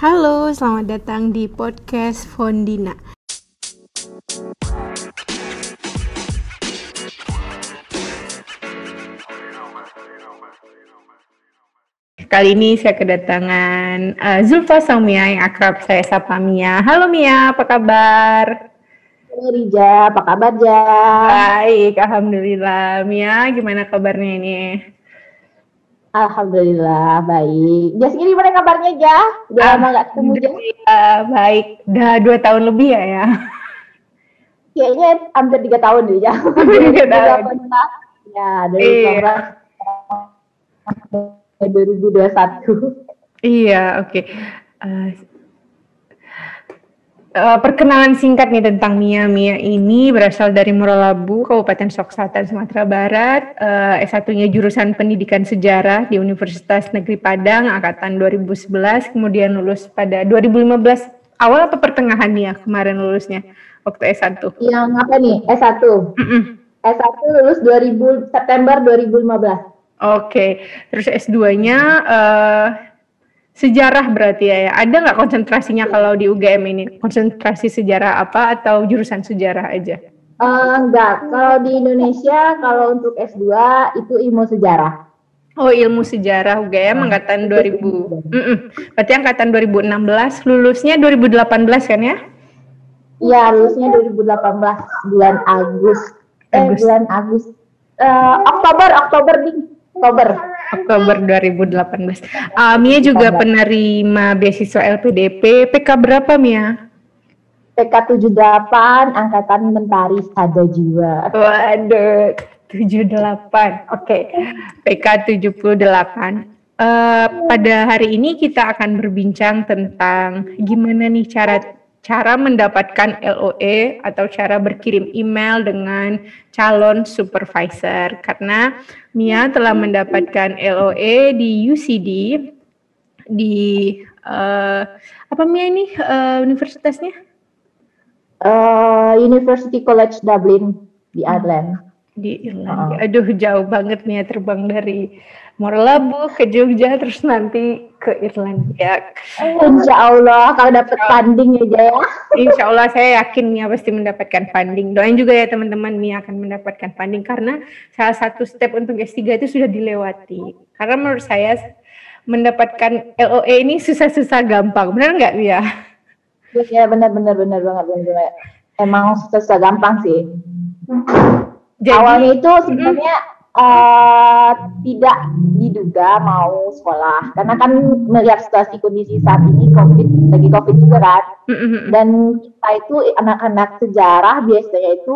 Halo, selamat datang di podcast Fondina. Kali ini saya kedatangan uh, Zulfa Samia yang akrab saya sapa Mia. Halo Mia, apa kabar? Halo Rija, apa kabar Ja? Baik, Alhamdulillah. Mia, gimana kabarnya ini? Alhamdulillah, baik. Ja, segini gimana kabarnya Ja? Udah lama gak ketemu Ja? Alhamdulillah, baik. Udah dua tahun lebih ya ya? Kayaknya hampir tiga tahun deh Ja. Tiga tahun. Ya, dari Iya. tahun 2021. Iya, oke. Eh, eh, perkenalan singkat nih tentang Mia. Mia ini berasal dari Morolabu, Kabupaten Sok Selatan, Sumatera Barat. Eh, S1-nya jurusan Pendidikan Sejarah di Universitas Negeri Padang, angkatan 2011, kemudian lulus pada 2015. Awal apa pertengahan Mia kemarin lulusnya waktu S1? Yang apa nih? S1. Mm-mm. S1 lulus 2000 September 2015. Oke, terus S2-nya eh, sejarah berarti ya, ya. Ada nggak konsentrasinya kalau di UGM ini? Konsentrasi sejarah apa atau jurusan sejarah aja? Eh, enggak, kalau di Indonesia kalau untuk S2 itu ilmu sejarah. Oh, ilmu sejarah UGM angkatan 2000. Mm-mm. Berarti angkatan 2016, lulusnya 2018 kan ya? Iya, lulusnya 2018 bulan Agustus. Eh, Agustus. bulan Agustus. Eh, Oktober, Oktober nih. Oktober. Oktober 2018. Ah, Mia juga penerima beasiswa LPDP. PK berapa Mia? PK 78 angkatan mentari sada jiwa. Waduh, 78. Oke. PK 78. Eh, pada hari ini kita akan berbincang tentang gimana nih cara cara mendapatkan LOE atau cara berkirim email dengan calon supervisor karena Mia telah mendapatkan LOE di UCD di eh, apa Mia ini eh, universitasnya? Eh, University College Dublin di Ireland. Di Irlandia. Aduh jauh banget nih ya terbang dari Morlabu ke Jogja terus nanti ke Irlandia. Insya Allah kalau dapat funding ya Jaya. Insya Allah saya yakin Mia pasti mendapatkan funding. Doain juga ya teman-teman Mia akan mendapatkan funding karena salah satu step untuk S3 itu sudah dilewati. Karena menurut saya mendapatkan LOE ini susah-susah gampang. Benar nggak Mia? Ya benar benar benar banget benar, benar. Emang susah gampang sih. Jadi Awalnya itu sebenarnya eh, tidak diduga mau sekolah. Karena kan melihat situasi kondisi saat ini covid lagi covid juga kan. Mm, mm, mm. dan kita itu anak-anak sejarah biasanya itu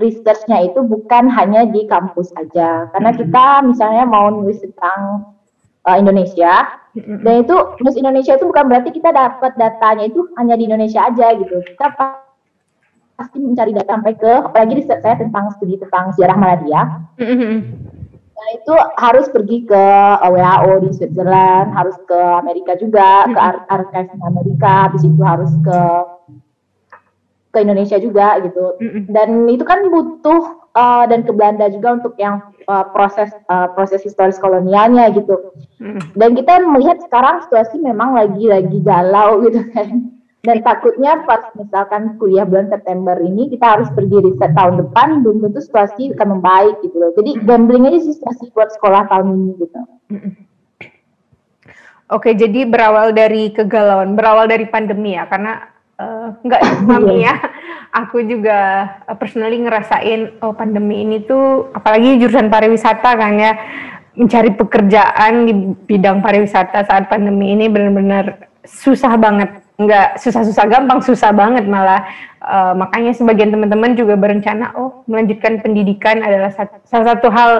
researchnya itu bukan hanya di kampus aja. Karena kita misalnya mau nulis tentang eh, Indonesia dan itu nulis Indonesia itu bukan berarti kita dapat datanya itu hanya di Indonesia aja gitu. Kita pasti mencari data sampai ke apalagi riset saya tentang studi tentang sejarah Maladia Mm, mm, mm. Nah, itu harus pergi ke eh, WHO di Switzerland, harus ke Amerika juga, ke Ar Archives Amerika, habis itu harus ke ke Indonesia juga gitu. Mm-mm. Dan itu kan butuh eh, dan ke Belanda juga untuk yang eh, proses eh, proses historis kolonialnya gitu. Mm. Dan kita melihat sekarang situasi memang lagi-lagi galau gitu kan. Dan takutnya pas misalkan kuliah bulan September ini kita harus pergi riset tahun depan belum tentu situasi akan membaik gitu loh. Jadi gambling aja sih situasi buat sekolah tahun ini gitu. Oke, jadi berawal dari kegalauan, berawal dari pandemi ya, karena eh, nggak cuma Mia, aku juga eh, personally ngerasain oh pandemi ini tuh, apalagi jurusan pariwisata kan ya, mencari pekerjaan di bidang pariwisata saat pandemi ini benar-benar susah banget, nggak susah-susah gampang, susah banget malah. Eh, makanya sebagian teman-teman juga berencana, oh melanjutkan pendidikan adalah salah satu hal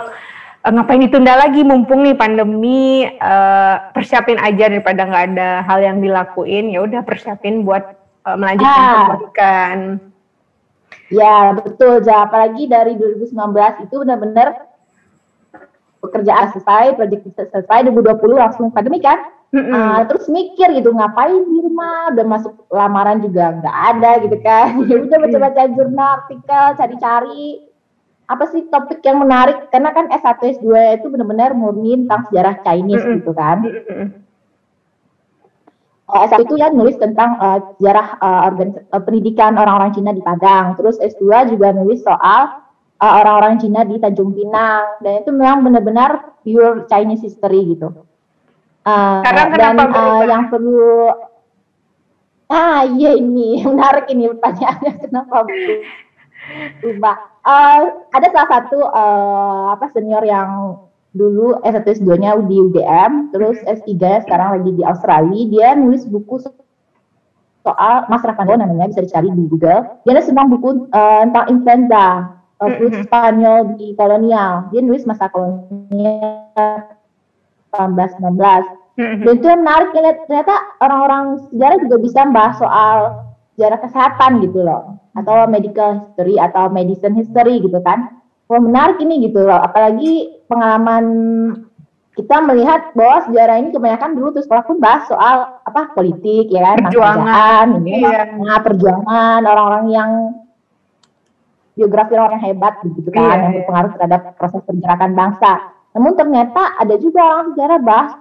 Eh, ngapain ditunda lagi mumpung nih pandemi eh, persiapin aja daripada nggak ada hal yang dilakuin ya udah persiapin buat eh, melanjutkan Ah. pendidikan. Ya betul, Ja. apalagi dari 2019 itu benar-benar pekerjaan selesai, proyek selesai 2020 langsung pandemi kan. Ah, terus mikir gitu ngapain di rumah? Udah masuk lamaran juga nggak ada gitu kan. Ya udah baca-baca jurnal artikel cari-cari. Apa sih topik yang menarik? Karena kan S1 S2 itu benar-benar murni tentang sejarah Chinese gitu kan. Uh, S1 itu ya nulis tentang uh, sejarah uh, organ, uh, pendidikan orang-orang Cina di Padang. Terus S2 juga nulis soal uh, orang-orang Cina di Tanjung Pinang dan itu memang benar-benar pure Chinese history gitu. Uh, dan uh, yang perlu ah iya ini menarik ini pertanyaannya kenapa berubah? Uh, ada salah satu uh, apa senior yang dulu S1 S2-nya di UGM, terus S3-nya sekarang lagi di Australia, dia nulis buku soal Mas Raffando namanya bisa dicari di Google. Dia senang buku uh, tentang influenza, uh, Spanyol di kolonial. Dia nulis masa kolonial 1819. Dan itu yang menarik ya, ternyata orang-orang sejarah juga bisa membahas soal sejarah kesehatan gitu loh, atau medical history atau medicine history gitu kan. Wah menarik ini gitu loh, apalagi pengalaman kita melihat bahwa sejarah ini kebanyakan dulu tuh sekolah pun bahas soal apa politik ya kan, perjuangan, ini iya. nah, perjuangan orang-orang yang biografi orang yang hebat gitu kan, iya, yang iya. berpengaruh terhadap proses pergerakan bangsa. Namun ternyata ada juga orang sejarah bahas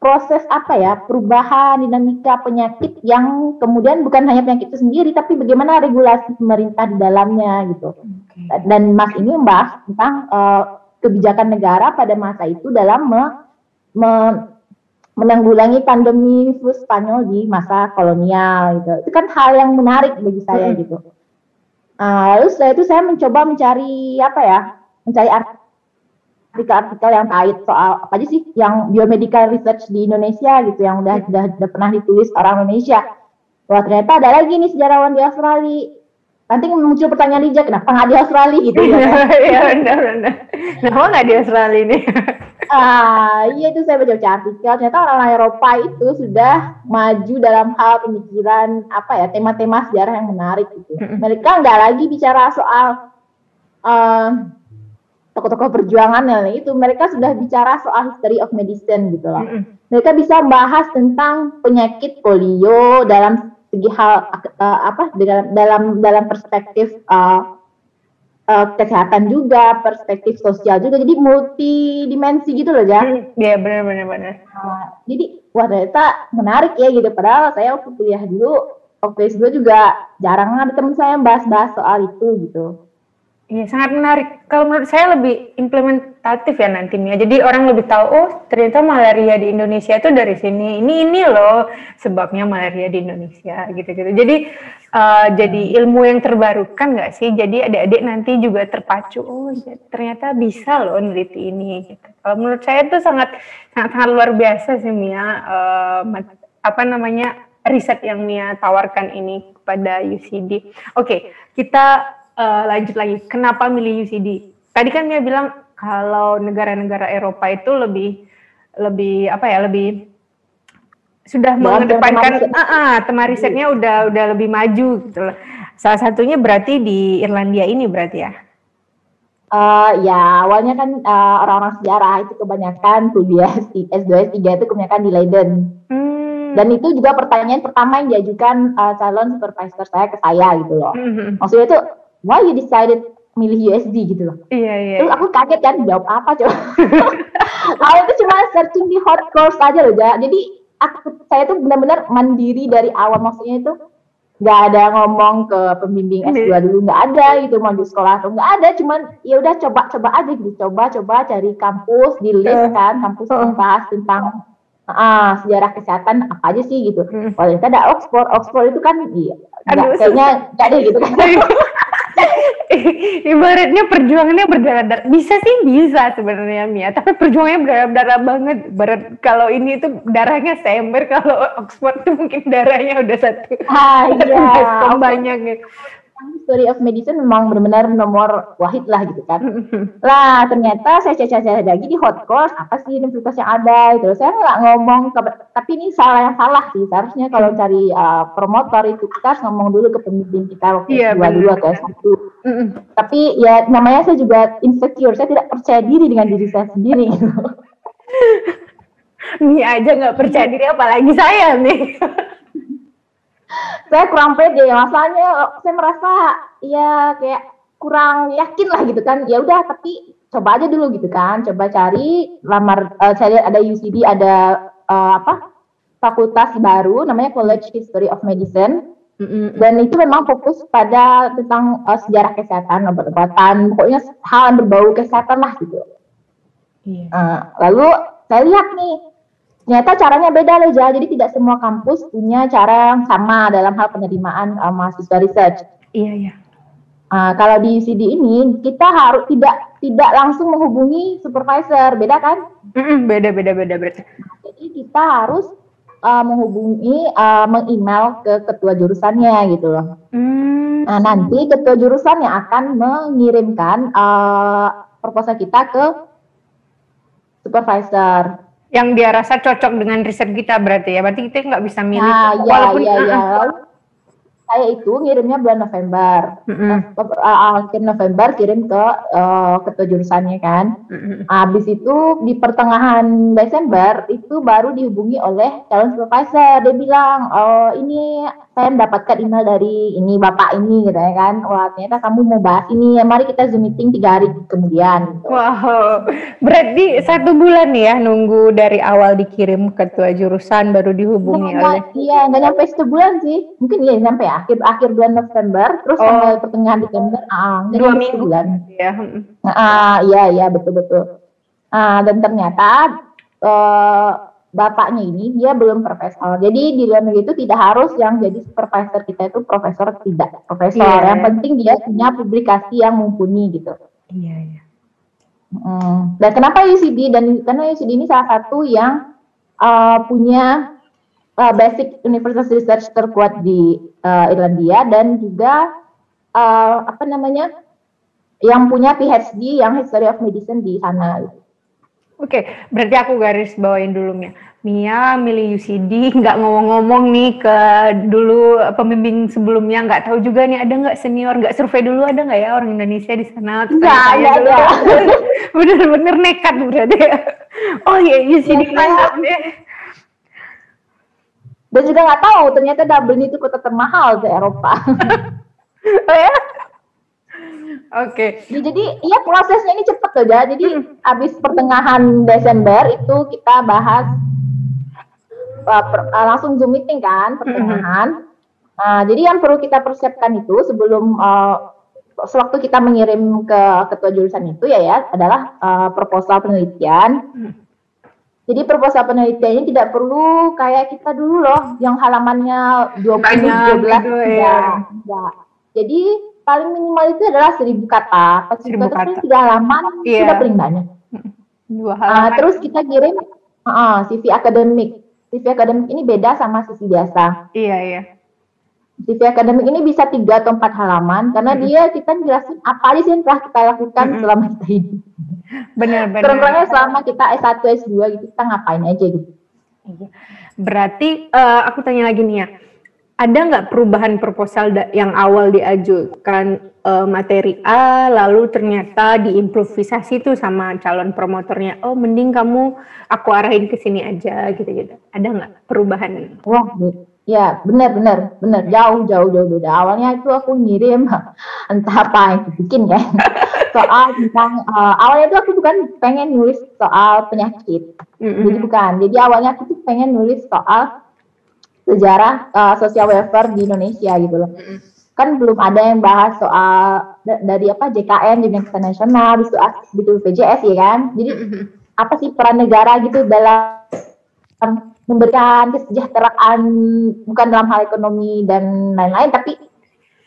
proses apa ya perubahan dinamika penyakit yang kemudian bukan hanya penyakit itu sendiri tapi bagaimana regulasi pemerintah di dalamnya gitu okay. dan Mas ini membahas tentang uh, kebijakan negara pada masa itu dalam me, me, menanggulangi pandemi flu Spanyol di masa kolonial gitu itu kan hal yang menarik bagi saya gitu uh, lalu setelah itu saya mencoba mencari apa ya mencari arti artikel-artikel yang kait soal apa aja sih yang biomedical research di Indonesia gitu yang udah udah, udah pernah ditulis orang Indonesia. Wah ternyata ada lagi nih sejarawan di Australia. Nanti muncul pertanyaan Lija, kenapa nggak di Australia gitu ya? Iya benar benar. Kenapa nggak di Australia ini? ah iya itu saya baca, baca artikel. Ternyata orang-orang Eropa itu sudah maju dalam hal pemikiran apa ya tema-tema sejarah yang menarik gitu. Mereka nggak lagi bicara soal uh, tokoh-tokoh perjuangan yang itu mereka sudah bicara soal history of medicine gitu loh. Mereka bisa bahas tentang penyakit polio dalam segi hal uh, apa dalam dalam dalam perspektif uh, uh, kesehatan juga, perspektif sosial juga. Jadi multi dimensi gitu loh, ya. Iya, benar benar benar. Uh, jadi wah ternyata menarik ya gitu. Padahal saya waktu kuliah dulu waktu S2 juga jarang ada teman saya yang bahas-bahas soal itu gitu. Iya, sangat menarik. Kalau menurut saya lebih implementatif ya nantinya. Jadi orang lebih tahu, oh ternyata malaria di Indonesia itu dari sini. Ini ini loh sebabnya malaria di Indonesia gitu-gitu. Jadi uh, jadi ilmu yang terbarukan nggak sih? Jadi adik-adik nanti juga terpacu. Oh ya, ternyata bisa loh neliti ini. Gitu. Kalau menurut saya itu sangat sangat sangat luar biasa sih Mia. Uh, apa namanya riset yang Mia tawarkan ini kepada UCD. Oke, okay, kita uh, lanjut lagi, kenapa milih UCD? Tadi kan dia bilang kalau negara-negara Eropa itu lebih lebih apa ya lebih sudah mengedepankan ah, ah, tema risetnya udah udah lebih maju gitu loh. Salah satunya berarti di Irlandia ini berarti ya? Uh, ya awalnya kan uh, orang-orang sejarah itu kebanyakan kuliah S2 S3 itu kebanyakan di Leiden. Hmm. Dan itu juga pertanyaan pertama yang diajukan uh, calon supervisor saya ke saya gitu loh. Hmm. Maksudnya itu why you decided milih USD gitu loh. Iya, iya. Terus aku kaget kan jawab apa coba. aku itu cuma searching di hot course aja loh, ja. Jadi aku saya tuh benar-benar mandiri dari awal maksudnya itu nggak ada ngomong ke pembimbing S2 iya. dulu nggak ada gitu mau di sekolah atau nggak ada cuman ya udah coba-coba aja gitu coba-coba cari kampus di list kan kampus yang bahas tentang ah sejarah kesehatan apa aja sih gitu. Kalau ada Oxford, Oxford itu kan iya, Aduh, kayaknya nggak ada gitu kan. ibaratnya perjuangannya berdarah-darah. Bisa sih bisa sebenarnya Mia. Tapi perjuangannya berdarah-darah banget. Berat kalau ini itu darahnya sember kalau Oxford tuh mungkin darahnya udah satu. Ah, iya. banyak gitu Story of Medicine memang benar-benar nomor wahid lah gitu kan. lah ternyata saya cari-cari lagi di hot course apa sih universitas yang ada itu. Saya nggak ngomong ke, tapi ini salah yang salah sih. Seharusnya kalau cari uh, promotor itu kita harus ngomong dulu ke pemimpin kita waktu yeah, dua dua atau satu. Tapi ya namanya saya juga insecure. Saya tidak percaya diri dengan diri saya sendiri. Ini aja nggak percaya diri apalagi saya nih saya kurang pede masalahnya saya merasa ya kayak kurang yakin lah gitu kan ya udah tapi coba aja dulu gitu kan coba cari lamar uh, cari ada UCD ada uh, apa fakultas baru namanya College History of Medicine. Dan itu memang fokus pada tentang uh, sejarah kesehatan, obat-obatan, pokoknya hal yang berbau kesehatan lah gitu. Iya. Uh, lalu saya lihat nih, ternyata caranya beda loh, jadi tidak semua kampus punya cara yang sama dalam hal penerimaan uh, mahasiswa research. Iya, iya. Uh, kalau di UCD ini kita harus tidak tidak langsung menghubungi supervisor, beda kan? Mm -mm, beda, beda, beda, berarti. Jadi kita harus uh, menghubungi uh, mengemail ke ketua jurusannya gitu loh. Hmm. Nah nanti ketua jurusan yang akan mengirimkan uh, proposal kita ke supervisor. Yang dia rasa cocok dengan riset kita berarti ya, berarti kita nggak bisa milih. Nah, ya, walaupun ya, ya saya itu ngirimnya bulan November. Mm-hmm. akhir November kirim ke uh, ketua jurusannya kan. Mm-hmm. Habis itu di pertengahan Desember itu baru dihubungi oleh calon supervisor. Dia bilang, "Oh, ini saya mendapatkan email dari ini bapak ini gitu ya kan wah ternyata kamu mau bahas ini ya mari kita zoom meeting tiga hari kemudian gitu. wow berarti satu bulan ya nunggu dari awal dikirim ketua jurusan baru dihubungi nah, oleh iya nggak nyampe satu bulan sih mungkin iya sampai akhir akhir bulan November terus oh. sampai pertengahan Desember ah dua minggu bulan ya nah, ah iya iya betul betul ah dan ternyata uh, bapaknya ini dia belum profesor. Jadi di luar negeri itu tidak harus yang jadi supervisor kita itu profesor tidak profesor. Yeah. Yang penting dia punya publikasi yang mumpuni gitu. Iya. Yeah, yeah. Hmm. Dan kenapa UCD dan karena UCD ini salah satu yang uh, punya uh, basic universitas research terkuat di uh, Irlandia dan juga uh, apa namanya yang punya PhD yang history of medicine di sana. Oke, berarti aku garis bawain dulu Mia. Mia milih UCD, nggak ngomong-ngomong nih ke dulu pembimbing sebelumnya, nggak tahu juga nih ada nggak senior, nggak survei dulu ada nggak ya orang Indonesia di sana? Nggak ada. Bener-bener nekat berarti ya. Oh iya UCD mantap deh. Dan juga nggak tahu ternyata Dublin itu kota termahal di Eropa. oh ya? Oke. Okay. Jadi iya prosesnya ini cepet loh ya. Jadi hmm. habis pertengahan Desember itu kita bahas uh, per, uh, langsung zoom meeting kan pertengahan. Hmm. Nah, jadi yang perlu kita persiapkan itu sebelum uh, sewaktu kita mengirim ke ketua jurusan itu ya ya adalah uh, proposal penelitian. Jadi proposal penelitian ini tidak perlu kayak kita dulu loh yang halamannya 20 Banyak 12 gitu, ya. ya. Jadi paling minimal itu adalah seribu kata. Pas seribu kata tiga halaman yeah. sudah paling banyak. Dua halaman. Uh, terus kita kirim uh, CV akademik. CV akademik ini beda sama CV biasa. Iya iya. CV akademik ini bisa tiga atau empat halaman karena hmm. dia kita jelasin apa aja sih yang telah kita lakukan hmm. selama kita hidup. Benar benar. Terus selama kita S1 S2 gitu kita ngapain aja gitu. Iya. Berarti uh, aku tanya lagi nih ya ada nggak perubahan proposal yang awal diajukan uh, materi A lalu ternyata diimprovisasi tuh sama calon promotornya oh mending kamu aku arahin ke sini aja gitu-gitu ada nggak perubahan wah ya benar benar benar. Jauh jauh jauh beda. Awalnya itu aku ngirim entah apa yang bikin ya. Soal tentang uh, awalnya itu aku bukan pengen nulis soal penyakit. Jadi bukan. Jadi awalnya aku tuh pengen nulis soal sejarah uh, sosial welfare di Indonesia gitu loh. Kan belum ada yang bahas soal dari apa JKN Jaminan Kesehatan Nasional, itu gitu BPJS ya kan. Jadi apa sih peran negara gitu dalam memberikan kesejahteraan bukan dalam hal ekonomi dan lain-lain tapi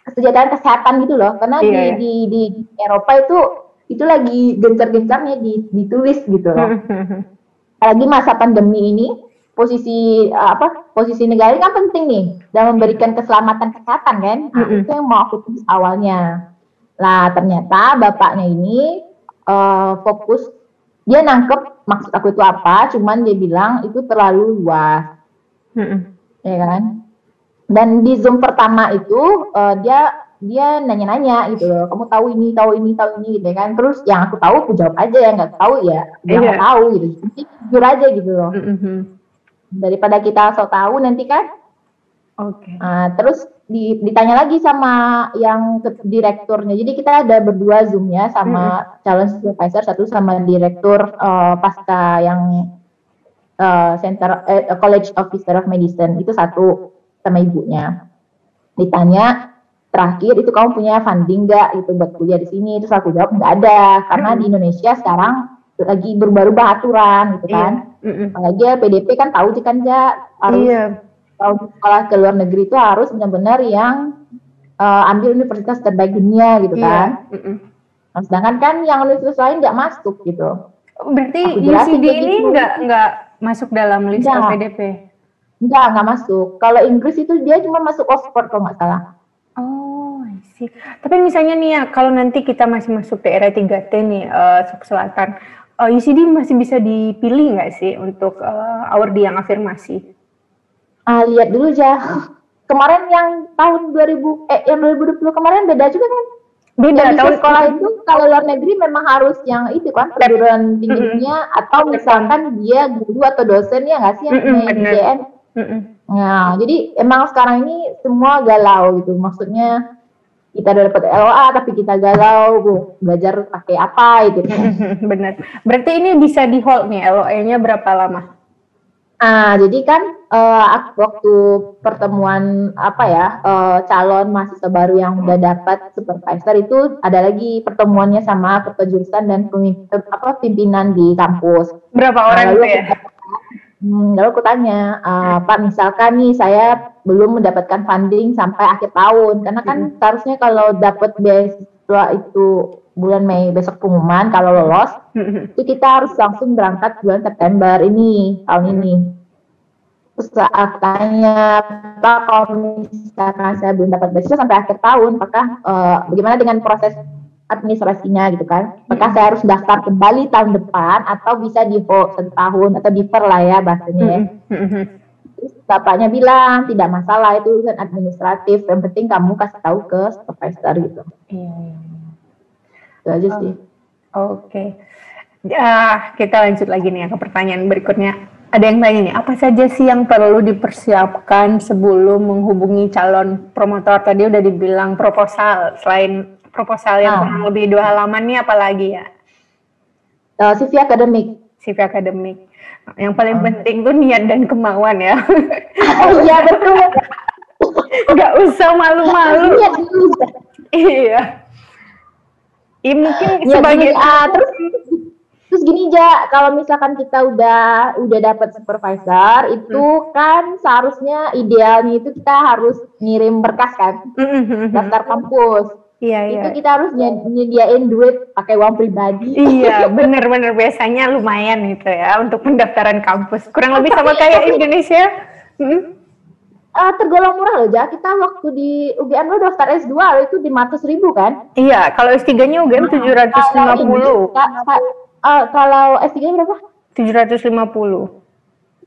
kesejahteraan kesehatan gitu loh. Karena yeah. di, iya. di di Eropa itu itu lagi gencar-gencarnya ditulis gitu loh. Apalagi masa pandemi ini posisi uh, apa posisi negara ini kan penting nih dalam memberikan keselamatan kesehatan kan nah, mm -hmm. itu yang mau aku tulis awalnya lah ternyata bapaknya ini uh, fokus dia nangkep maksud aku itu apa cuman dia bilang itu terlalu luas mm -hmm. ya kan dan di zoom pertama itu uh, dia dia nanya-nanya gitu loh kamu tahu ini tahu ini tahu ini gitu ya kan terus yang aku tahu aku jawab aja yang nggak tahu ya dia nggak yeah. tahu gitu jujur aja gitu loh mm -hmm daripada kita so tahu nanti kan. Oke. Okay. Nah, terus di, ditanya lagi sama yang ke, direkturnya. Jadi kita ada berdua zoomnya sama hmm. calon supervisor satu sama direktur uh, pasca yang uh, Center uh, College Officer of Medicine itu satu sama ibunya. Ditanya terakhir itu kamu punya funding nggak itu buat kuliah di sini terus aku jawab nggak ada karena hmm. di Indonesia sekarang lagi berubah-ubah aturan gitu iya. kan iya. apalagi PDP kan tahu sih kan ya harus iya. Kalau sekolah ke luar negeri itu harus benar-benar yang uh, ambil universitas terbaik dunia gitu iya. kan nah, sedangkan kan yang universitas lain nggak masuk gitu berarti UCD ini gitu. nggak nggak masuk dalam list PDP nggak nggak masuk kalau Inggris itu dia cuma masuk Oxford kalau nggak salah Oh, I see. Tapi misalnya nih ya, kalau nanti kita masih masuk daerah 3T nih, uh, Selatan, uh, eh, UCD masih bisa dipilih nggak sih untuk uh, award yang afirmasi? Ah, lihat dulu aja. Kemarin yang tahun 2000 eh yang 2020 kemarin beda juga kan? Beda Jadi tahun sekolah itu kalau luar negeri memang harus yang itu kan perguruan tingginya mm -hmm. atau misalkan dia guru atau dosen ya nggak sih yang mm -hmm, Mm -mm. Nah, jadi emang sekarang ini semua galau gitu. Maksudnya kita udah dapat LOA tapi kita galau, bu, belajar pakai apa gitu. Benar. Berarti ini bisa di hold nih LOA-nya berapa lama? Ah, jadi kan uh, waktu pertemuan apa ya uh, calon mahasiswa baru yang udah dapat supervisor itu ada lagi pertemuannya sama ketua jurusan dan pemimpin, apa pimpinan di kampus. Berapa orang nah, itu ya? Hmm, lalu aku tanya, uh, Pak misalkan nih saya belum mendapatkan funding sampai akhir tahun, karena kan hmm. seharusnya kalau dapat beasiswa itu bulan Mei besok pengumuman kalau lolos, hmm. itu kita harus langsung berangkat bulan September ini tahun ini. Saat tanya, Pak kalau misalkan saya belum dapat beasiswa sampai akhir tahun, apakah uh, bagaimana dengan proses administrasinya gitu kan. Maka saya harus daftar kembali tahun depan atau bisa di hold setahun atau defer lah ya bahasanya ya. Terus bapaknya bilang tidak masalah itu urusan administratif, yang penting kamu kasih tahu ke supervisor gitu. Iya. iya, iya. Itu aja oh. sih. Oke. Okay. Ya, kita lanjut lagi nih ya ke pertanyaan berikutnya. Ada yang tanya nih, apa saja sih yang perlu dipersiapkan sebelum menghubungi calon promotor? Tadi udah dibilang proposal, selain proposal yang ah. kurang lebih dua halaman nih apalagi ya? Uh, CV akademik. CV akademik. Yang paling uh. penting tuh niat dan kemauan ya. Iya betul. Gak usah malu-malu. iya. Iya mungkin ya, sebagai gini, uh, terus terus gini ja kalau misalkan kita udah udah dapat supervisor itu hmm. kan seharusnya idealnya itu kita harus ngirim berkas kan hmm, hmm, hmm, hmm. daftar kampus Iya, itu iya. kita harus nyediain duit pakai uang pribadi. Iya, bener-bener biasanya lumayan itu ya untuk pendaftaran kampus. Kurang lebih sama kayak Indonesia. Hmm? Uh, tergolong murah loh, Ja. Kita waktu di UGM lo daftar S2 itu di ratus ribu kan? Iya, kalau S3-nya UGM tujuh ratus lima puluh. Eh, kalau S3-nya berapa? Tujuh ratus lima puluh.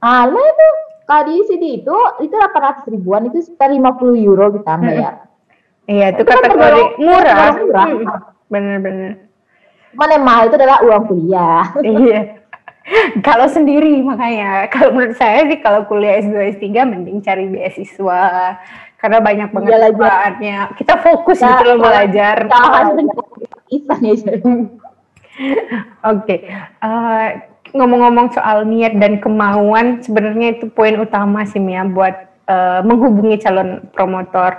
Ah, lumayan tuh. Kalau di CD itu, itu delapan ratus ribuan, itu sekitar lima puluh euro kita bayar. Iya, itu, itu kan kategori kan murah. murah. Bener-bener. Mana yang mahal itu adalah uang kuliah. iya. Kalau sendiri makanya, kalau menurut saya sih kalau kuliah S2 S3 mending cari beasiswa karena banyak banget manfaatnya. Kita fokus nah, gitu loh belajar. Oke. Uh, ngomong-ngomong soal niat dan kemauan, sebenarnya itu poin utama sih Mia buat uh, menghubungi calon promotor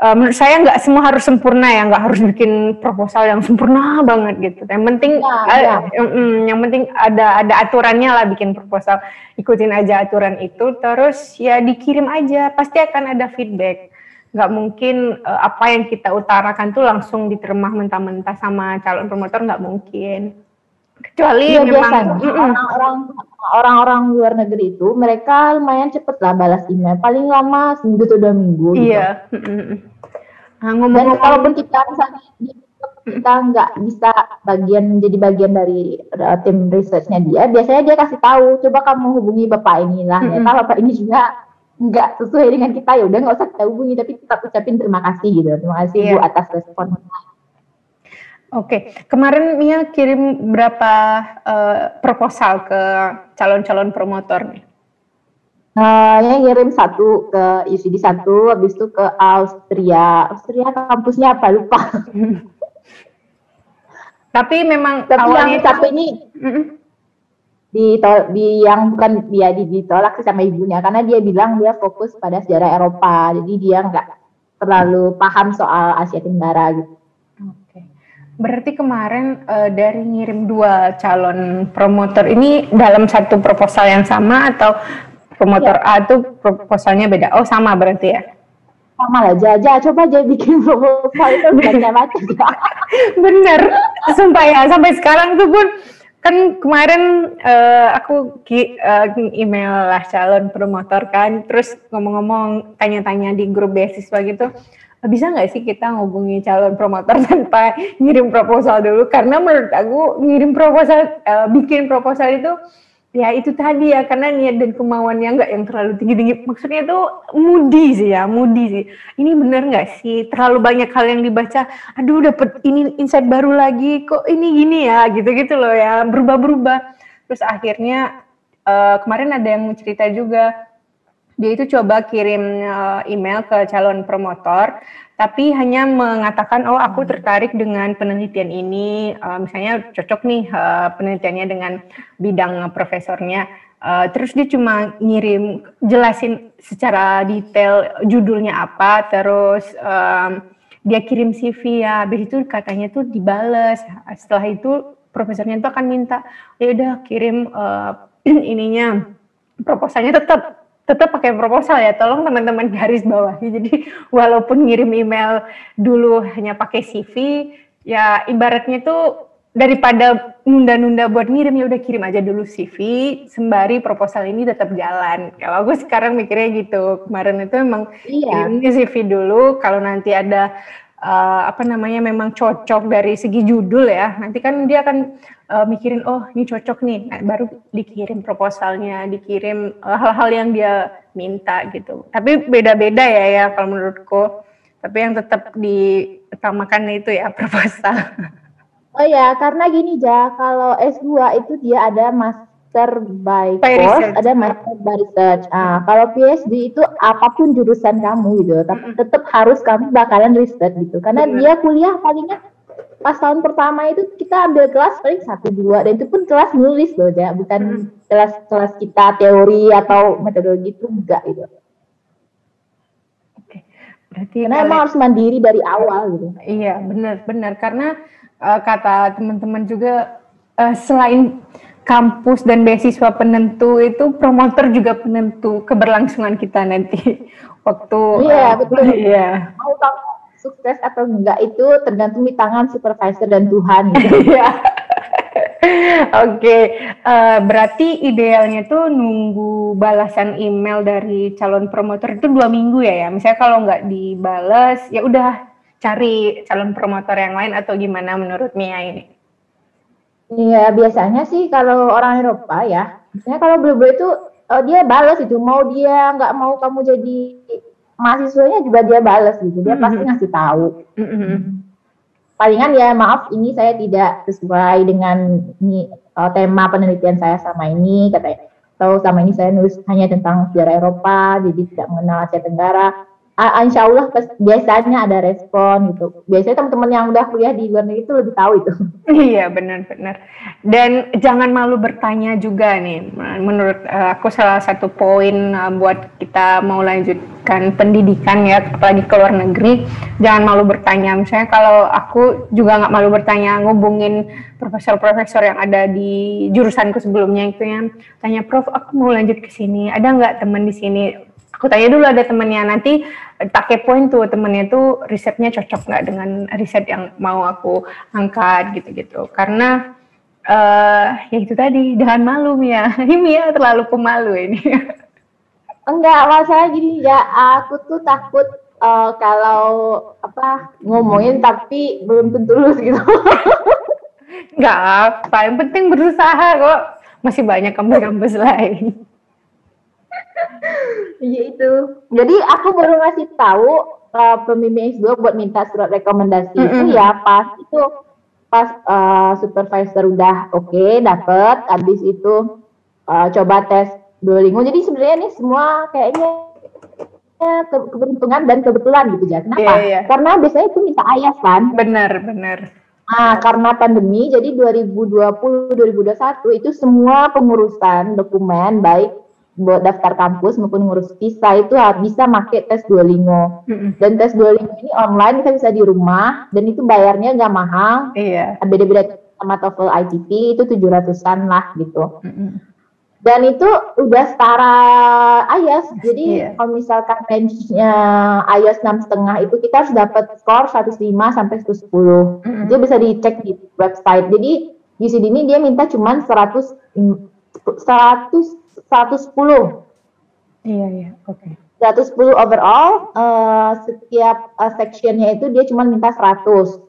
uh, menurut saya nggak semua harus sempurna ya, nggak harus bikin proposal yang sempurna banget gitu. Yang penting, ya, ya. Uh, yang penting ada ada aturannya lah bikin proposal. Ikutin aja aturan itu, terus ya dikirim aja, pasti akan ada feedback. Nggak mungkin uh, apa yang kita utarakan tuh langsung diterima mentah-mentah sama calon promotor, nggak mungkin. Kecuali ya, memang orang-orang orang-orang luar negeri itu mereka lumayan cepet lah balas email. Paling lama seminggu atau dua minggu gitu. iya gitu. nah, ngomong dan kalaupun kita misalnya kita nggak bisa bagian jadi bagian dari uh, tim researchnya dia biasanya dia kasih tahu coba kamu hubungi bapak ini lah ya kalau bapak ini juga nggak sesuai dengan kita ya udah nggak usah kita hubungi tapi tetap ucapin terima kasih gitu terima kasih yeah. bu atas respon Oke, kemarin Mia kirim berapa uh, proposal ke calon-calon promotor nih? Uh, yang kirim satu ke UCD satu, habis itu ke Austria. Austria kampusnya apa lupa. Tapi memang tapi awalnya yang satu ini, di di yang bukan dia ditolak sih sama ibunya karena dia bilang dia fokus pada sejarah Eropa jadi dia nggak terlalu paham soal Asia Tenggara gitu. Oke. Berarti kemarin uh, dari ngirim dua calon promotor ini dalam satu proposal yang sama atau promotor ya. A itu proposalnya beda? Oh sama berarti ya? sama lah Jaja coba aja bikin proposal itu baca-baca bener sumpah ya sampai sekarang tuh pun kan kemarin uh, aku uh, email lah calon promotor kan. Terus ngomong-ngomong tanya-tanya di grup beasiswa gitu bisa nggak sih kita ngubungi calon promotor tanpa ngirim proposal dulu? Karena menurut aku ngirim proposal uh, bikin proposal itu ya itu tadi ya karena niat dan kemauannya nggak yang terlalu tinggi tinggi maksudnya itu mudi sih ya mudi sih. Ini bener nggak sih? Terlalu banyak hal yang dibaca aduh dapet ini insight baru lagi kok ini gini ya? Gitu gitu loh ya berubah berubah terus akhirnya uh, kemarin ada yang cerita juga dia itu coba kirim uh, email ke calon promotor tapi hanya mengatakan oh aku hmm. tertarik dengan penelitian ini. Uh, misalnya cocok nih uh, penelitiannya dengan bidang profesornya. Uh, terus dia cuma ngirim jelasin secara detail judulnya apa terus um, dia kirim CV ya habis itu katanya tuh dibales. Setelah itu profesornya tuh akan minta ya udah kirim uh, ininya proposalnya tetap tetap pakai proposal ya. Tolong teman-teman garis bawah. Jadi walaupun ngirim email dulu hanya pakai CV, ya ibaratnya itu daripada nunda-nunda buat ngirim ya udah kirim aja dulu CV sembari proposal ini tetap jalan. Kalau aku sekarang mikirnya gitu. Kemarin itu emang iya. kirimnya CV dulu kalau nanti ada uh, apa namanya memang cocok dari segi judul ya. Nanti kan dia akan uh, mikirin oh ini cocok nih, nah, baru dikirim proposalnya, dikirim eh, hal-hal uh, yang dia minta gitu. Tapi beda-beda ya ya kalau menurutku. Tapi yang tetap diutamakan itu ya proposal. Oh ya, karena gini ja, kalau S2 itu dia ada mas master by, by course, research. ada master by research. Ah, kalau PhD itu apa pun jurusan kamu gitu, tapi mm-hmm. tetap harus kamu bakalan research gitu. Karena mm-hmm. dia kuliah palingnya pas tahun pertama itu kita ambil kelas paling satu dua dan itu pun kelas nulis loh ya, bukan mm-hmm. kelas kelas kita teori atau metodologi itu enggak gitu. Oke. Berarti karena emang harus mandiri dari awal gitu. Iya, benar benar karena uh, kata teman-teman juga uh, selain kampus dan beasiswa penentu itu promotor juga penentu keberlangsungan kita nanti waktu iya uh, betul iya mau kamu sukses atau enggak itu tergantung di tangan supervisor dan Tuhan gitu. iya Oke, okay. uh, berarti idealnya tuh nunggu balasan email dari calon promotor itu dua minggu ya ya. Misalnya kalau nggak dibales, ya udah cari calon promotor yang lain atau gimana menurut Mia ini? Iya, biasanya sih kalau orang Eropa ya, misalnya kalau beli-beli itu uh, dia balas itu, mau dia nggak mau kamu jadi mahasiswanya juga dia balas gitu, dia mm -hmm. pasti ngasih tahu. Mm -hmm. Palingan ya maaf ini saya tidak sesuai dengan ini uh, tema penelitian saya sama ini katanya. Atau sama ini saya nulis hanya tentang sejarah Eropa, jadi tidak mengenal Asia Tenggara insya Allah biasanya ada respon gitu. Biasanya teman-teman yang udah kuliah di luar negeri itu lebih tahu itu. Iya benar-benar. Dan jangan malu bertanya juga nih. Menurut uh, aku salah satu poin uh, buat kita mau lanjutkan pendidikan ya, apalagi ke luar negeri, jangan malu bertanya. Misalnya kalau aku juga nggak malu bertanya, ngubungin profesor-profesor yang ada di jurusanku sebelumnya itu yang tanya, Prof, aku mau lanjut ke sini. Ada nggak teman di sini? Aku tanya dulu ada temennya nanti pakai poin tuh temennya tuh risetnya cocok nggak dengan riset yang mau aku angkat gitu-gitu. Karena uh, ya itu tadi jangan malu Mia. Ini Mia terlalu pemalu ini. Enggak masalah gini ya. Aku tuh takut uh, kalau apa ngomongin tapi belum tentu lulus gitu. Enggak apa yang penting berusaha kok. Masih banyak kampus-kampus lain Iya itu. Jadi aku baru ngasih tahu uh, pembimbing S2 buat minta surat rekomendasi mm -hmm. itu ya pas itu pas uh, supervisor udah oke okay, dapet, habis itu uh, coba tes Duolingo. Jadi sebenarnya ini semua kayaknya ke keberuntungan dan kebetulan gitu ya. Kenapa? Yeah, yeah. Karena biasanya itu minta ayas kan. Benar, benar. Nah, karena pandemi, jadi 2020-2021 itu semua pengurusan dokumen, baik buat daftar kampus maupun ngurus visa itu bisa pakai tes Duolingo. Mm-hmm. Dan tes Duolingo ini online kita bisa di rumah dan itu bayarnya nggak mahal. Iya. Beda-beda sama TOEFL ITP itu 700-an lah gitu. Mm-hmm dan itu udah setara IELTS. Jadi yeah. kalau misalkan range-nya IELTS enam setengah itu kita harus dapat skor 105 sampai 110. Mm-hmm. Itu bisa dicek di website. Jadi UCD ini dia minta cuma 100 100 110. Iya, iya. Oke. Okay. 110 overall, uh, setiap uh, sectionnya itu dia cuma minta 100.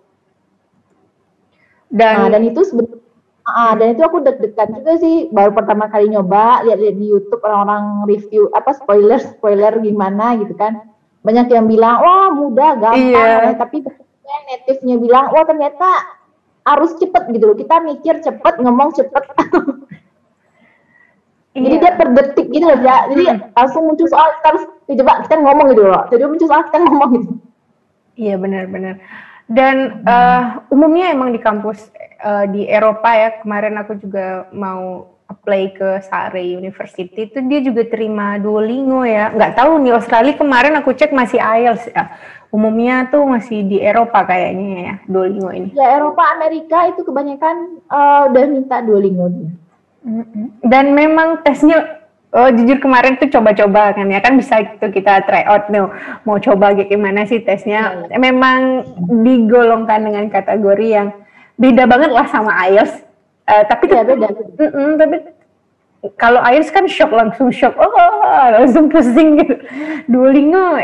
Dan, nah, dan itu sebenarnya Ah, dan itu aku deg-degan juga sih baru pertama kali nyoba lihat-lihat di YouTube orang-orang review apa spoiler spoiler gimana gitu kan banyak yang bilang wah mudah gampang iya. tapi native-nya bilang wah ternyata harus cepet gitu loh kita mikir cepet ngomong cepet jadi iya. dia per detik gitu loh ya jadi hmm. langsung muncul soal kita harus coba kita ngomong gitu loh jadi muncul soal kita ngomong gitu iya benar-benar dan uh, umumnya emang di kampus uh, di Eropa ya kemarin aku juga mau apply ke Sare University itu dia juga terima Duolingo ya. Nggak tahu nih Australia kemarin aku cek masih IELTS ya. Umumnya tuh masih di Eropa kayaknya ya Duolingo ini. Ya Eropa Amerika itu kebanyakan uh, udah minta Duolingo. Dan memang tesnya Oh jujur kemarin tuh coba-coba kan ya kan bisa gitu kita try out nih mau coba gimana sih tesnya. Ya, ya. Memang digolongkan dengan kategori yang beda banget lah sama IELTS. Uh, tapi ya beda. Mm -mm, tapi kalau IELTS kan shock langsung shock. Oh langsung pusing gitu. Duolingo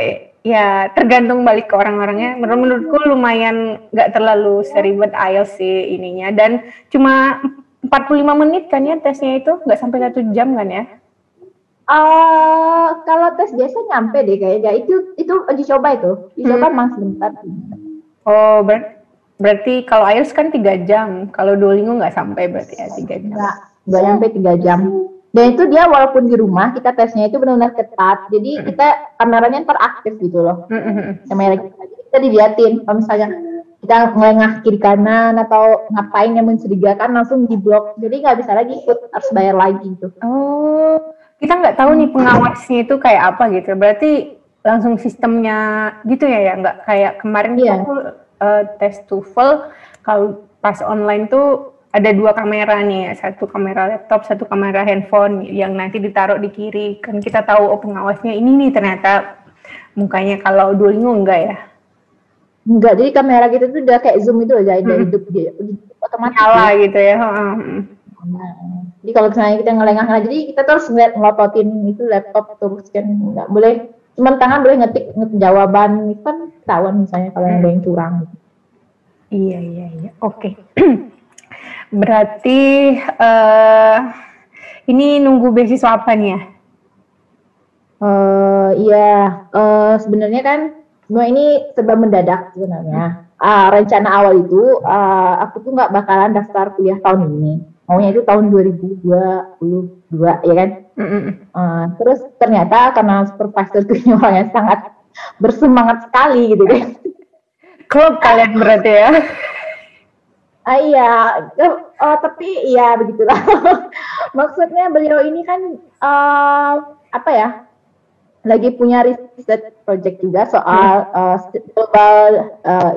ya tergantung balik ke orang-orangnya. Menurut menurutku lumayan nggak terlalu seribet IELTS sih ininya dan cuma 45 menit kan ya tesnya itu nggak sampai satu jam kan ya? Uh, kalau tes biasa nyampe deh kayaknya. Itu itu uji coba itu. Uji coba hmm. memang sebentar. Oh, ber berarti kalau IELTS kan tiga jam. Kalau Duolingo nggak sampai berarti ya tiga jam. Nggak, nggak nyampe tiga jam. Dan itu dia walaupun di rumah kita tesnya itu benar-benar ketat. Jadi hmm. kita kameranya interaktif gitu loh. Hmm. Kamera kita, kita diliatin. Kalau misalnya kita ngelengah kiri kanan atau ngapain yang mencurigakan langsung di blok. Jadi nggak bisa lagi ikut harus bayar lagi gitu. Oh kita nggak tahu nih pengawasnya itu kayak apa gitu. Berarti langsung sistemnya gitu ya ya nggak kayak kemarin yeah. aku uh, tes TOEFL kalau pas online tuh ada dua kamera nih, satu kamera laptop, satu kamera handphone yang nanti ditaruh di kiri. Kan kita tahu oh pengawasnya ini nih ternyata mukanya kalau Duolingo enggak ya? Enggak, jadi kamera kita tuh udah kayak zoom itu aja, hmm. hidup dia otomatis. Nyala gitu ya. Hmm. Nah, jadi kalau misalnya kita ngelengah ngelengah, jadi kita terus ngeliat ngelototin itu laptop terus kan nggak boleh cuma tangan boleh ngetik, ngetik jawaban itu kan ketahuan misalnya kalau hmm. ada yang curang. Iya iya iya, oke. Okay. Berarti uh, ini nunggu beasiswa apa nih ya? Uh, iya, uh, sebenarnya kan semua ini serba mendadak sebenarnya. Uh, rencana awal itu uh, aku tuh nggak bakalan daftar kuliah tahun ini maunya itu tahun 2022 ya kan mm -hmm. uh, terus ternyata karena supervisor ini orangnya sangat bersemangat sekali gitu kan klub kalian berarti ya Ah, iya, uh, tapi iya begitulah. Maksudnya beliau ini kan uh, apa ya? Lagi punya riset project juga soal uh, global uh,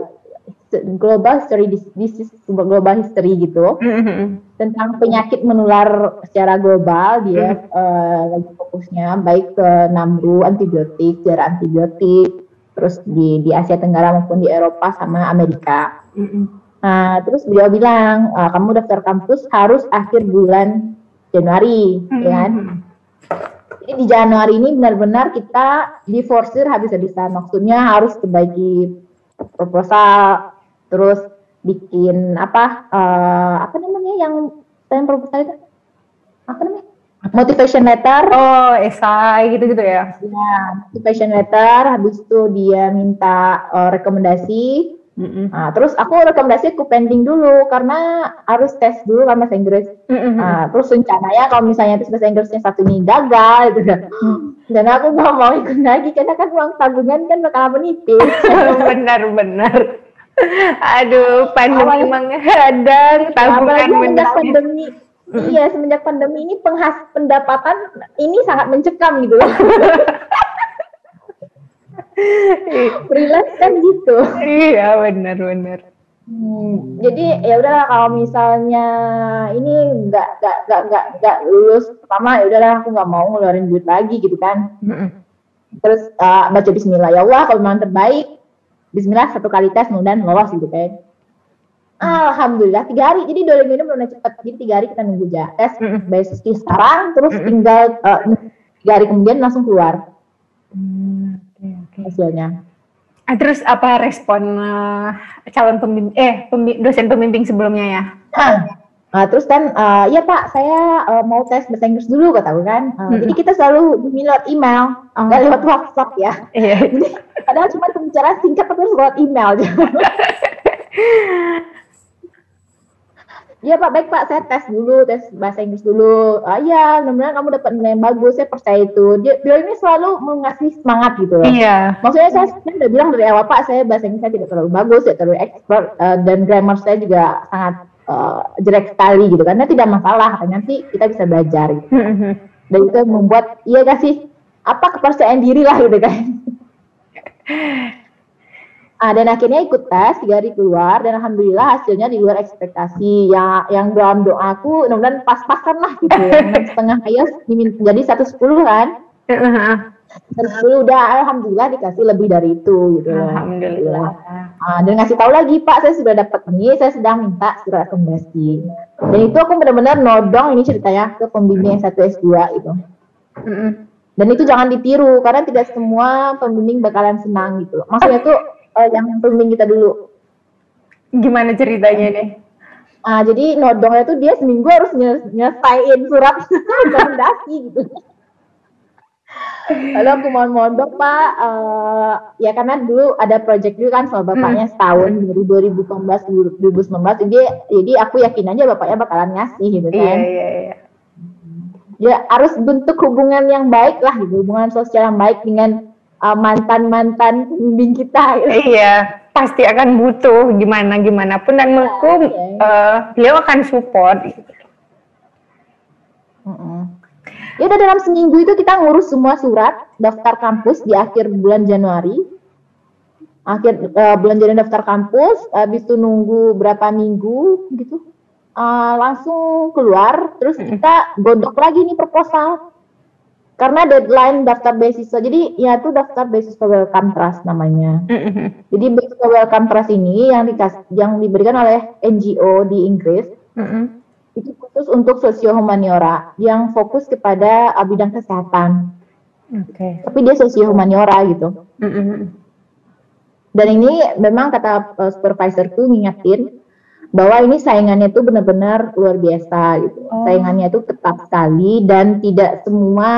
global history disease global history gitu mm-hmm. tentang penyakit menular secara global dia mm-hmm. uh, lagi fokusnya baik ke namru antibiotik jarak antibiotik terus di di Asia Tenggara maupun di Eropa sama Amerika mm-hmm. nah terus beliau bilang uh, kamu daftar kampus harus akhir bulan Januari mm-hmm. ya kan jadi di Januari ini benar-benar kita diforsir habis-habisan maksudnya harus terbagi proposal terus bikin apa uh, apa namanya yang yang proposal itu? Apa namanya? Motivation letter. Oh esai gitu gitu ya. Ya motivation letter. Habis itu dia minta uh, rekomendasi Mm-hmm. Nah, terus aku rekomendasi aku pending dulu karena harus tes dulu kan bahasa Inggris. Mm-hmm. Nah, terus rencananya kalau misalnya tes bahasa Inggrisnya satu ini gagal gitu. Mm. Dan aku nggak mau ikut lagi karena kan uang tabungan kan bakal menipis. Benar-benar. Aduh, pandemi menghadang, tabungan mendak pandemi. Iya, semenjak pandemi ini penghas pendapatan ini sangat mencekam gitu loh. Freelance kan gitu. Iya, benar-benar. Hmm, jadi ya udahlah kalau misalnya ini nggak nggak nggak nggak nggak lulus pertama ya udahlah aku nggak mau ngeluarin duit lagi gitu kan. Terus uh, baca Bismillah ya Allah kalau memang terbaik Bismillah satu kali tes mudah lolos gitu kan. Alhamdulillah tiga hari jadi dua minggu ini belum cepat jadi tiga hari kita nunggu aja tes basis sekarang terus tinggal uh, tiga hari kemudian langsung keluar hmm. Hasilnya. Ah, terus apa respon uh, calon pembimbing eh pembi dosen pembimbing sebelumnya ya? Nah, terus kan, uh, ya Pak, saya uh, mau tes bahasa Inggris dulu, kata kan. Uh, hmm. Jadi kita selalu lewat email, oh. nggak lewat WhatsApp ya. Iya. jadi, padahal cuma pembicaraan singkat tapi lewat email. Iya Pak, baik Pak, saya tes dulu, tes bahasa Inggris dulu. Ah iya, mudah-mudahan kamu dapat nilai yang bagus, saya percaya itu. Dia, dia ini selalu mengasih semangat gitu loh. Iya. Maksudnya saya udah bilang dari awal Pak, saya bahasa Inggris saya tidak terlalu bagus, tidak terlalu expert, uh, dan grammar saya juga sangat uh, jelek sekali gitu. Karena tidak masalah, nanti kita bisa belajar. Gitu. Dan itu membuat, iya kasih apa kepercayaan diri lah gitu kan. Ah, dan akhirnya ikut tes tiga hari keluar dan alhamdulillah hasilnya di luar ekspektasi. Ya, yang dalam doaku mudah-mudahan pas-pasan lah gitu. yang setengah ayat jadi satu sepuluh kan. Satu sepuluh udah alhamdulillah dikasih lebih dari itu gitu. Alhamdulillah. Ah, dan ngasih tahu lagi Pak saya sudah dapat ini, saya sedang minta surat rekomendasi. Dan itu aku benar-benar nodong ini ceritanya ke pembimbing yang satu S2 itu. Dan itu jangan ditiru karena tidak semua pembimbing bakalan senang gitu. Maksudnya tuh uh, yang pembimbing kita dulu. Gimana ceritanya nih? Ah, jadi nodongnya tuh dia seminggu harus nyelesain surat rekomendasi gitu. Lalu aku mohon mohon bapak, uh, ya karena dulu ada project dulu kan sama bapaknya hmm. setahun dari 2018 2019, jadi jadi aku yakin aja bapaknya bakalan ngasih gitu iya, kan. Iya iya iya. Ya harus bentuk hubungan yang baik lah, gitu, hubungan sosial yang baik dengan uh, mantan-mantan pembimbing kita. Gitu. Iya, pasti akan butuh gimana gimana pun dan menurutku ya, ya. Uh, beliau akan support. Ya udah dalam seminggu itu kita ngurus semua surat daftar kampus di akhir bulan Januari. Akhir uh, bulan Januari daftar kampus, habis itu nunggu berapa minggu gitu. Uh, langsung keluar, terus kita godok lagi nih proposal karena deadline daftar beasiswa jadi ya itu daftar beasiswa welcome trust namanya mm-hmm. jadi beasiswa welcome trust ini yang dikas yang diberikan oleh NGO di Inggris mm-hmm. itu khusus untuk sosio humaniora yang fokus kepada uh, bidang kesehatan okay. tapi dia sosio humaniora gitu mm-hmm. dan ini memang kata uh, supervisorku ngingetin bahwa ini saingannya itu benar-benar luar biasa gitu. Oh. Saingannya itu ketat sekali dan tidak semua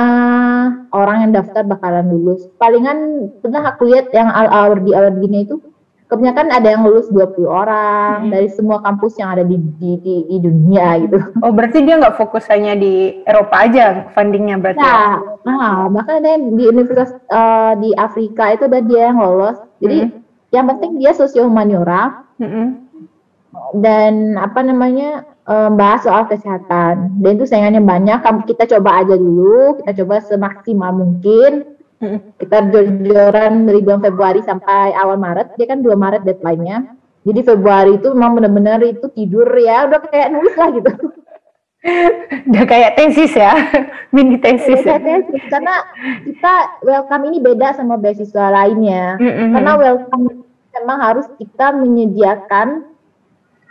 orang yang daftar bakalan lulus. Palingan pernah aku lihat yang al di award gini itu kebanyakan ada yang lulus 20 orang hmm. dari semua kampus yang ada di, di, di, di dunia gitu. Oh berarti dia nggak fokus hanya di Eropa aja fundingnya berarti? Nah, ya? nah bahkan ada yang di universitas uh, di Afrika itu ada dia yang lolos. Jadi hmm. yang penting dia sosio humaniora. Hmm dan apa namanya membahas soal kesehatan. Dan itu saingannya banyak. Kita coba aja dulu, kita coba semaksimal mungkin. Kita jor-joran dari bulan Februari sampai awal Maret. Dia kan 2 Maret deadline-nya. Jadi Februari itu memang benar-benar itu tidur ya, udah kayak nulis lah gitu. udah kayak tesis ya, mini tesis ya. Tesis. Karena kita welcome ini beda sama beasiswa lainnya. Mm -hmm. Karena welcome memang harus kita menyediakan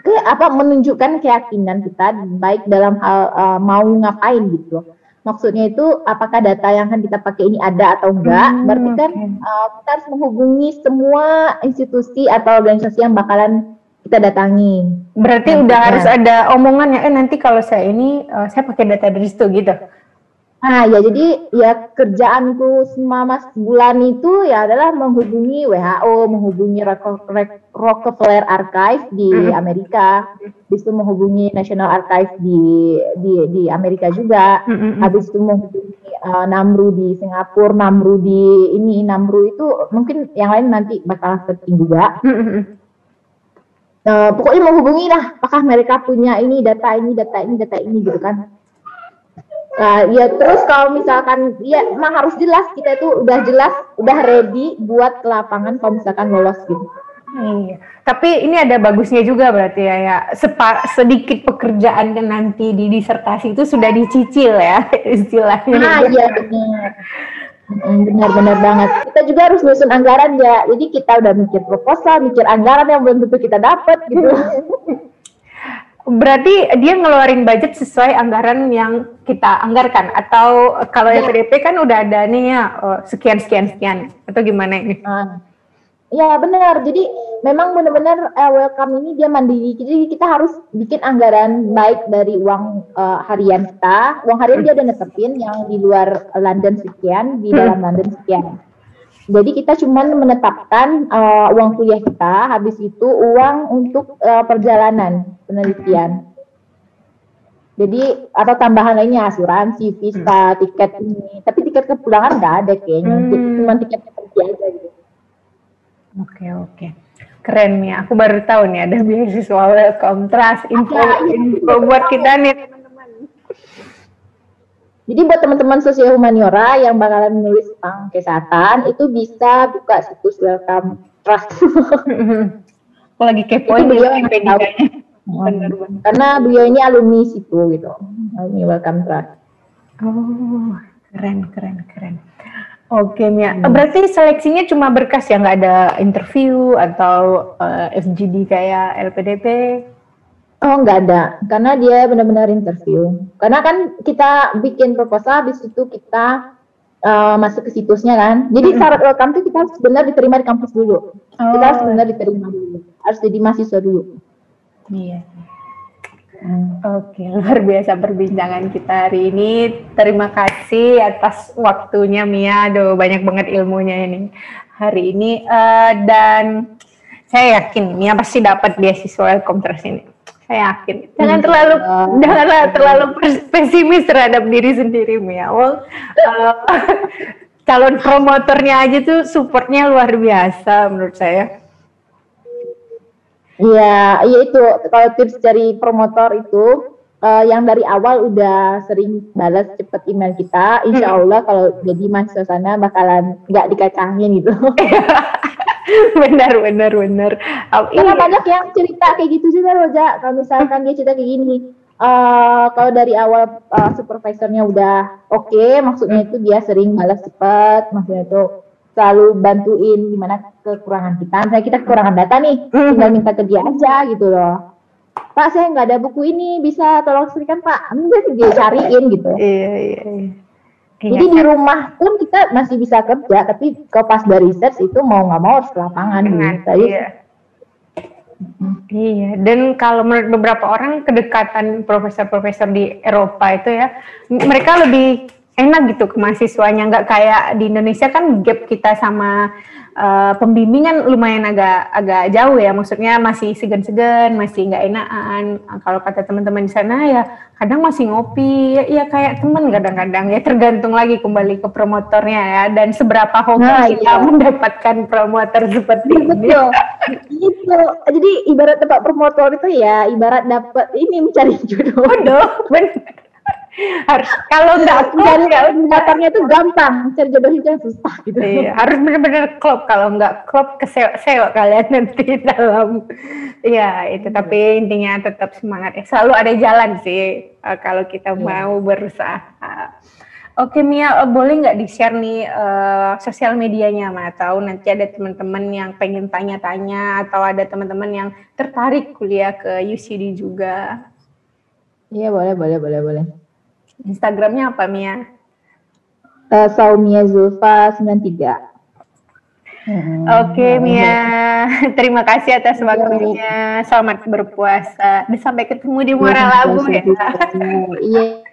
ke apa menunjukkan keyakinan kita baik dalam hal uh, mau ngapain gitu. Maksudnya itu apakah data yang akan kita pakai ini ada atau enggak? Hmm, Berarti kan uh, kita harus menghubungi semua institusi atau organisasi yang bakalan kita datangi. Berarti nah, udah harus ada omongan ya, eh nanti kalau saya ini uh, saya pakai data dari situ gitu. Nah ya jadi ya kerjaanku selama sebulan itu ya adalah menghubungi WHO, menghubungi Rockefeller Archive di mm -hmm. Amerika, habis itu menghubungi National Archive di di di Amerika juga, mm -hmm. habis itu menghubungi uh, Namru di Singapura, Namru di ini Namru itu mungkin yang lain nanti bakal searching juga. Mm -hmm. uh, pokoknya mau hubungi lah apakah mereka punya ini data ini data ini data ini gitu kan Nah, ya terus kalau misalkan ya emang harus jelas kita itu udah jelas, udah ready buat ke lapangan kalau misalkan lolos gitu. Iya. Tapi ini ada bagusnya juga berarti ya, ya. Sepa, sedikit pekerjaan yang nanti di disertasi itu sudah dicicil ya istilahnya. Nah, iya benar. Benar-benar banget. Kita juga harus nyusun anggaran ya. Jadi kita udah mikir proposal, mikir anggaran yang belum tentu kita dapat gitu. Berarti dia ngeluarin budget sesuai anggaran yang kita anggarkan atau kalau ya. PDP kan udah ada nih ya oh, sekian sekian sekian atau gimana ini? Nah, ya benar. Jadi memang benar-benar uh, welcome ini dia mandiri. Jadi kita harus bikin anggaran baik dari uang uh, harian kita. Uang harian dia udah netepin yang di luar London sekian, di hmm. dalam London sekian. Jadi kita cuma menetapkan uh, uang kuliah kita, habis itu uang untuk uh, perjalanan penelitian. Jadi atau tambahan lainnya asuransi, visa, hmm. tiket ini. Tapi tiket kepulangan nggak ada kayaknya. Hmm. Cuma tiket pergi aja gitu. Oke oke. Keren nih. Aku baru tahu nih ada beasiswa welcome trust info, info buat kita nih jadi buat teman-teman sosial humaniora yang bakalan menulis tentang kesehatan itu bisa buka situs welcome trust. Aku lagi kepoin beliau yang tahu. Karena beliau ini alumni situ gitu. Alumni welcome trust. Oh, keren keren keren. Oke Mia, hmm. berarti seleksinya cuma berkas ya nggak ada interview atau uh, eh, FGD kayak LPDP? Oh nggak ada, karena dia benar-benar interview. Karena kan kita bikin proposal, habis itu kita uh, masuk ke situsnya kan. Jadi mm-hmm. syarat welcome itu kita harus benar diterima di kampus dulu. Oh. Kita harus oh. benar diterima dulu, harus jadi mahasiswa dulu. Iya. Hmm. Oke, luar biasa perbincangan kita hari ini. Terima kasih atas waktunya Mia. Aduh, banyak banget ilmunya ini hari ini. Uh, dan saya yakin Mia pasti dapat beasiswa welcome terus ini saya yakin jangan terlalu uh, janganlah terlalu pesimis terhadap diri sendiri Mia. Well, uh, calon promotornya aja tuh supportnya luar biasa menurut saya. Iya, iya itu kalau tips dari promotor itu uh, yang dari awal udah sering balas cepet email kita, insya hmm. Allah kalau jadi mahasiswa sana bakalan nggak dikacangin gitu. benar benar benar. Oh, karena iya. banyak yang cerita kayak gitu juga loh Ja kalau misalkan dia cerita kayak gini uh, kalau dari awal uh, supervisornya udah oke okay, maksudnya itu dia sering balas cepat maksudnya itu selalu bantuin gimana kekurangan kita. Misalnya kita kekurangan data nih tinggal minta ke dia aja gitu loh. Pak saya nggak ada buku ini bisa tolong serikan Pak? Dia dia cariin gitu. Iya iya, iya. Iya, Jadi di rumah pun kita masih bisa kerja, tapi kalau pas dari research itu mau nggak mau harus lapangan gitu. Iya. Iya, dan kalau menurut beberapa orang kedekatan profesor-profesor di Eropa itu ya, mereka lebih enak gitu ke mahasiswanya, nggak kayak di Indonesia kan gap kita sama uh, pembimbingan lumayan agak agak jauh ya, maksudnya masih segan-segan, masih nggak enakan. Nah, kalau kata teman-teman di sana ya kadang masih ngopi, ya, ya kayak teman kadang-kadang ya tergantung lagi kembali ke promotornya ya dan seberapa hoki nah, kita iya. mendapatkan promotor seperti ini. Gitu. Jadi ibarat tempat promotor itu ya ibarat dapat ini mencari jodoh. Waduh, benar harus kalau nggak klop ya daftarnya itu gampang cari jodohnya susah gitu iya, harus benar-benar klop kalau nggak klop kesewa-sewa kalian nanti dalam ya itu tapi intinya tetap semangat ya selalu ada jalan sih uh, kalau kita yeah. mau berusaha Oke Mia, uh, boleh nggak di-share nih uh, sosial medianya Ma? Atau nanti ada teman-teman yang pengen tanya-tanya atau ada teman-teman yang tertarik kuliah ke UCD juga? Iya boleh, boleh, boleh, boleh. Instagramnya apa Mia? Uh, Saumia Zulfa 93. Hmm. Oke okay, Mia, terima kasih atas iya. waktunya. Selamat berpuasa. Dan sampai ketemu di Muara Labu ya. Iya.